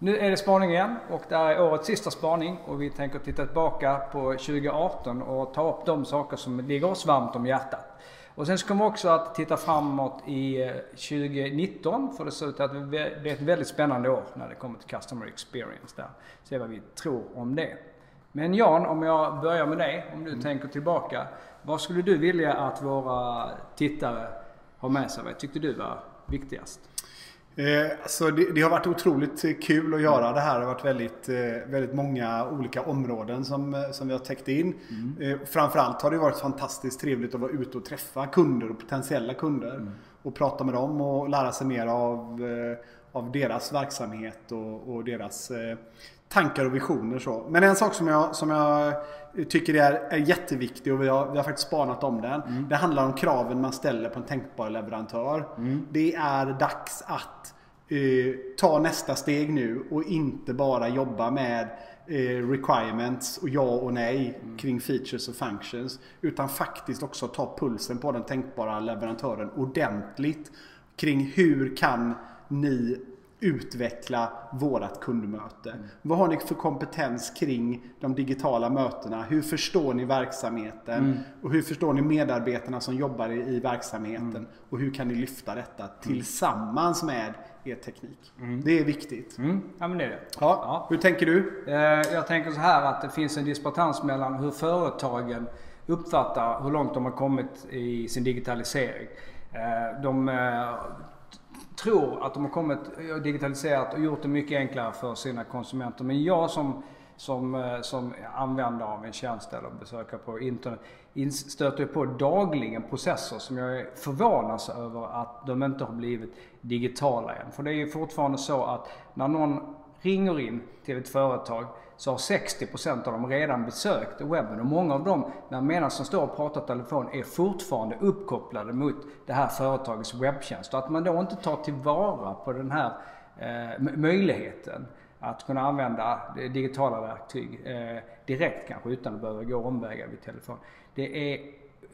Nu är det spaning igen och det här är årets sista spaning och vi tänker titta tillbaka på 2018 och ta upp de saker som ligger oss varmt om hjärtat. Och sen så kommer vi också att titta framåt i 2019 eh, för det ser ut att det blir ett väldigt spännande år när det kommer till Customer Experience där. Se vad vi tror om det. Men Jan, om jag börjar med dig, om du mm. tänker tillbaka. Vad skulle du vilja att våra tittare har med sig? Vad tyckte du var viktigast? Eh, alltså det, det, har varit otroligt kul att göra det här. Det har varit väldigt, eh, väldigt många olika områden som, eh, som vi har täckt in. Mm. Framförallt har det varit fantastiskt trevligt att vara ute och träffa kunder och potentiella kunder. Mm. Och prata med dem och lära sig mer av, av deras verksamhet och, och deras tankar och visioner. Så. Men en sak som jag, som jag tycker är, är jätteviktig och vi har, vi har faktiskt spanat om den. Mm. Det handlar om kraven man ställer på en tänkbar leverantör. Mm. Det är dags att eh, ta nästa steg nu och inte bara jobba med eh, requirements och ja och nej mm. kring features och functions. Utan faktiskt också ta pulsen på den tänkbara leverantören ordentligt kring hur kan ni utveckla vårat kundmöte. Mm. Vad har ni för kompetens kring de digitala mötena? Hur förstår ni verksamheten? Mm. Och hur förstår ni medarbetarna som jobbar i, verksamheten? Mm. Och hur kan ni lyfta detta mm. tillsammans med er teknik? Mm. Det är viktigt. Mm. Ja men det är det. Ja. ja. Hur tänker du? Eh, jag tänker så här att det finns en disparans mellan hur företagen uppfattar hur långt de har kommit i sin digitalisering. Eh, de eh, tror att de har kommit och digitaliserat och gjort det mycket enklare för sina konsumenter. Men jag som, som, eh, som användare av en tjänst eller besökare på internet stöter på dagligen processer som jag förvånas över att de inte har blivit digitala än. För det är ju fortfarande så att när någon ringer in till ett företag så har 60% av dem redan besökt webben och många av dem, när medan de står och pratar telefon, är fortfarande uppkopplade mot det här företagets webbtjänst. Och att man då inte tar tillvara på den här eh, möjligheten att kunna använda digitala verktyg eh, direkt kanske utan att behöva gå omvägar vid telefon. Det är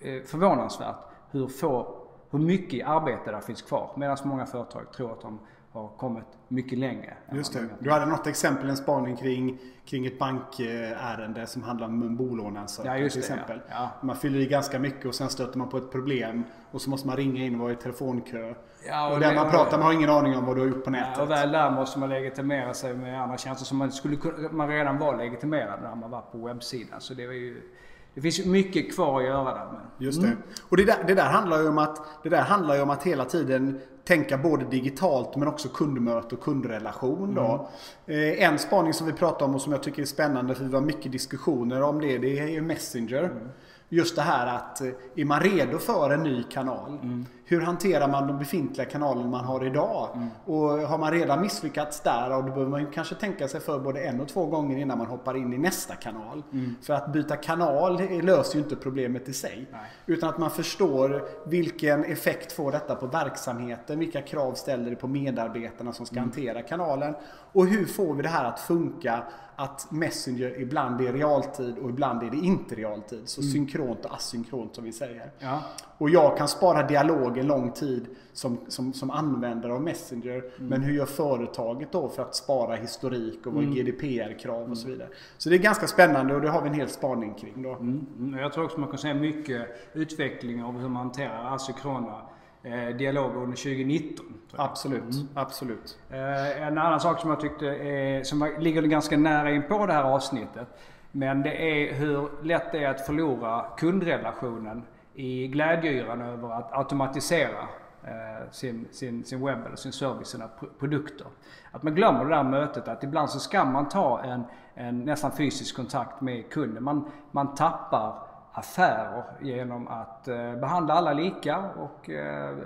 eh, förvånansvärt hur, få, hur mycket arbete där finns kvar medan många företag tror att de har kommit mycket längre. Just det. Du hade något exempel, en spaning kring, kring ett bankärende som handlar om en bolåneansökan ja, till exempel. Ja. Ja. Man fyller i ganska mycket och sen stöter man på ett problem och så måste man ringa in och vara i telefonkö. Ja, och, och den man pratar med har ingen aning om vad du har gjort på nätet. Ja, och väl där måste man legitimera sig med andra tjänster som man, skulle, man redan var legitimerad när man var på webbsidan. Så det var ju det finns mycket kvar att göra där. Men. Just det. Mm. Och det där, det där handlar ju om att, det där handlar ju om att hela tiden tänka både digitalt men också kundmöte och kundrelation. Då. Mm. en spaning som vi pratar om och som jag tycker är spännande för vi har mycket diskussioner om det. Det är Messenger. Mm. Just det här att eh, är man redo för en ny kanal? Mm. Hur hanterar man de befintliga kanalerna man har idag? Mm. Och har man redan misslyckats där, då behöver man kanske tänka sig för både en och två gånger innan man hoppar in i nästa kanal. Mm. För att byta kanal löser ju inte problemet i sig. Nej. Utan att man förstår vilken effekt får detta på verksamheten? Vilka krav ställer det på medarbetarna som ska mm. hantera kanalen? Och hur får vi det här att funka att Messenger ibland är realtid och ibland är det inte realtid. Så mm. synkront och asynkront som vi säger. Ja. Och jag kan spara dialogen lång tid som, som, som användare av Messenger. Mm. Men hur gör företaget då för att spara historik och vad mm. GDPR-krav och så vidare. Så det är ganska spännande och det har vi en hel spaning kring då. Mm. mm. Jag tror också man kan säga mycket utveckling av hur man hanterar asynkrona eh, dialog under 2019. Absolut, mm. absolut. Eh, en annan sak som jag tyckte är, som ligger ganska nära in på det här avsnittet. Men det är hur lätt det är att förlora kundrelationen i glädjeyran över att automatisera eh, sin, sin, sin webb eller sin service, sina produkter. Att man glömmer det där mötet att ibland så ska man ta en, en nästan fysisk kontakt med kunden. Man, man tappar affärer genom att eh, behandla alla lika och eh,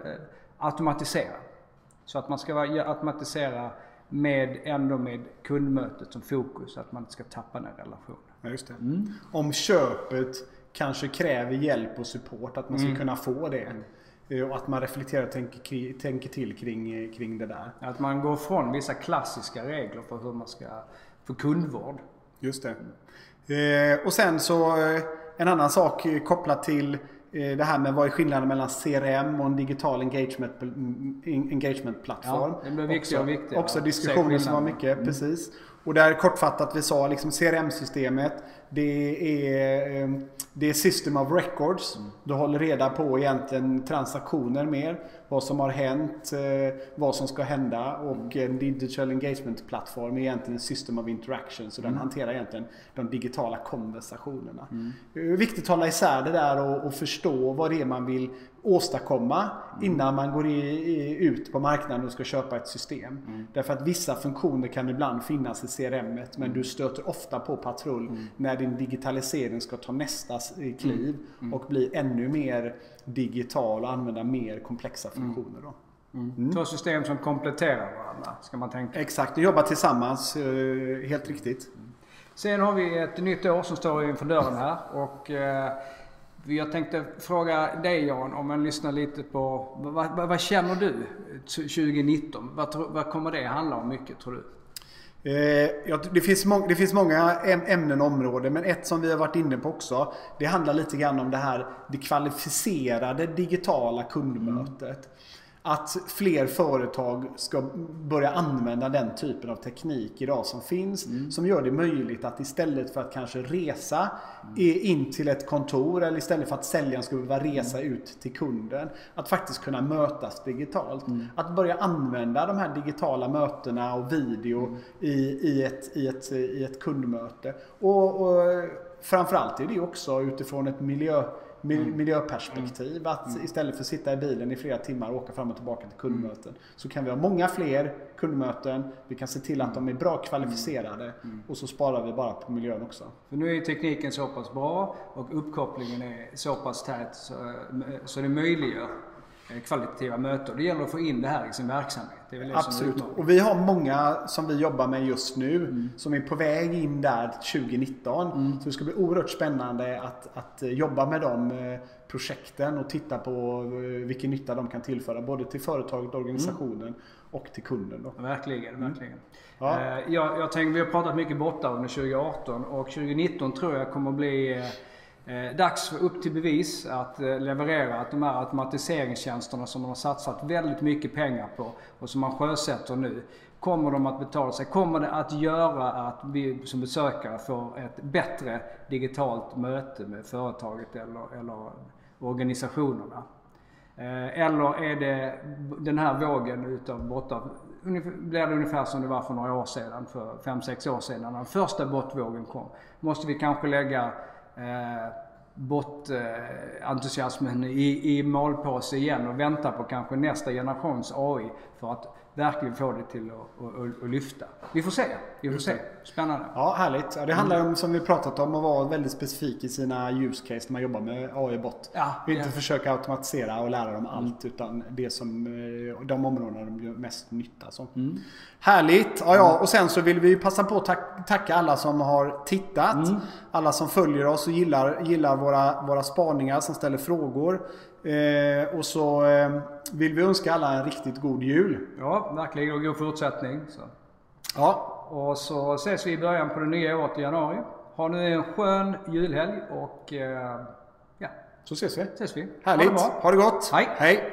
automatisera. Så att man ska automatisera med, ändå med kundmötet som fokus, att man inte ska tappa den relationen. Ja, just det. Mm. Om köpet kanske kräver hjälp och support, att man ska mm. kunna få det. Mm. Och att man reflekterar och tänker, tänker till kring, kring det där. Att man går från vissa klassiska regler för hur man ska få kundvård. Just det. Eh, och sen så en annan sak kopplat till eh, det här med vad är skillnaden mellan CRM och en digital engagement, engagement plattform. Ja, det blir viktigare och viktigare. Också diskussioner som var mycket, mm. precis. Och där kortfattat vi sa liksom CRM-systemet det är, ehm, det är system of records. Mm. Du håller reda på egentligen transaktioner mer. Vad som har hänt, eh, vad som ska hända och mm. en digital engagement plattform är egentligen en system of interaction. Så mm. den hanterar egentligen de digitala konversationerna. Mm. Det är viktigt att hålla isär det där och, och förstå vad det är man vill åstadkomma mm. innan man går i, i, ut på marknaden och ska köpa ett system. Mm. Därför att vissa funktioner kan ibland finnas i CRM men mm. du stöter ofta på patrull mm. när din digitalisering ska ta nästa kliv mm. Mm. och bli ännu mer digital och använda mer komplexa funktioner. Då. Två system som kompletterar varandra ska man tänka. Exakt, de jobbar tillsammans. Eh, helt riktigt. Sen har vi ett nytt år som står inför dörren här och eh, jag tänkte fråga dig Jan, om man lyssnar lite på vad, vad, vad känner du 2019? Vad, vad kommer det handla om mycket tror du? Eh, ja, det, finns må, det finns många ämnen och områden men ett som vi har varit inne på också Det handlar lite grann om det här det kvalificerade digitala kundmötet att fler företag ska börja använda den typen av teknik idag som finns. Mm. Som gör det möjligt att istället för att kanske resa mm. in till ett kontor eller istället för att säljaren ska behöva resa mm. ut till kunden. Att faktiskt kunna mötas digitalt. Mm. Att börja använda de här digitala mötena och video mm. i, i, ett, i, ett, i ett kundmöte. Och, och framförallt är det också utifrån ett miljö mm. miljöperspektiv. Att mm. istället för att sitta i bilen i flera timmar och åka fram och tillbaka till kundmöten. Mm. Så kan vi ha många fler kundmöten. Vi kan se till att de är bra kvalificerade. Och så sparar vi bara på miljön också. För nu är tekniken så pass bra och uppkopplingen är så pass tät så, så det möjliggör kvalitativa möten. Det gäller att få in det här i sin verksamhet. Absolut. Och vi har många som vi jobbar med just nu mm. som är på väg in där 2019. Mm. Så det ska bli oerhört spännande att, att jobba med de eh, projekten och titta på eh, vilken nytta de kan tillföra både till företaget, organisationen mm. och till kunden. Då. Verkligen, mm. verkligen. Ja. Jag, jag tänker, vi har pratat mycket borta under 2018 och 2019 tror jag kommer att bli Eh, Eh, dags för upp till bevis att eh, leverera att de här automatiseringstjänsterna som man har satsat väldigt mycket pengar på och som man sjösätter nu. Kommer de att betala sig? Kommer det att göra att vi som besökare får ett bättre digitalt möte med företaget eller, eller organisationerna? Eh, eller är det den här vågen utav borta blir det ungefär som det var för några år sedan, för 5-6 år sedan när den första bortvågen kom. Måste vi kanske lägga eh, bot-entusiasmen i, i malpåse igen och vänta på kanske nästa generations AI för att verkligen få det till att, att, att lyfta. Vi får se. Vi får se. Spännande. Ja, härligt. Ja, det handlar om, som vi pratat om, att vara väldigt specifik i sina use case när man jobbar med AI-bot. Ja, inte ja. försöka automatisera och lära dem allt utan det som, eh, de områdena de gör mest nytta. Så. Mm. Härligt! Ja, ja, och sen så vill vi passa på att tacka alla som har tittat. Mm. Alla som följer oss och gillar, gillar våra, våra spaningar, som ställer frågor. Eh, och så eh, vill vi önska alla en riktigt god jul. Ja, verkligen. Och god fortsättning. Så. Ja. Och så ses vi i början på det nya året i januari. Ha nu en skön julhelg och eh, ja. Så ses vi. Ses vi. Härligt. Ha det, bra. ha det gott. Hej. Hej.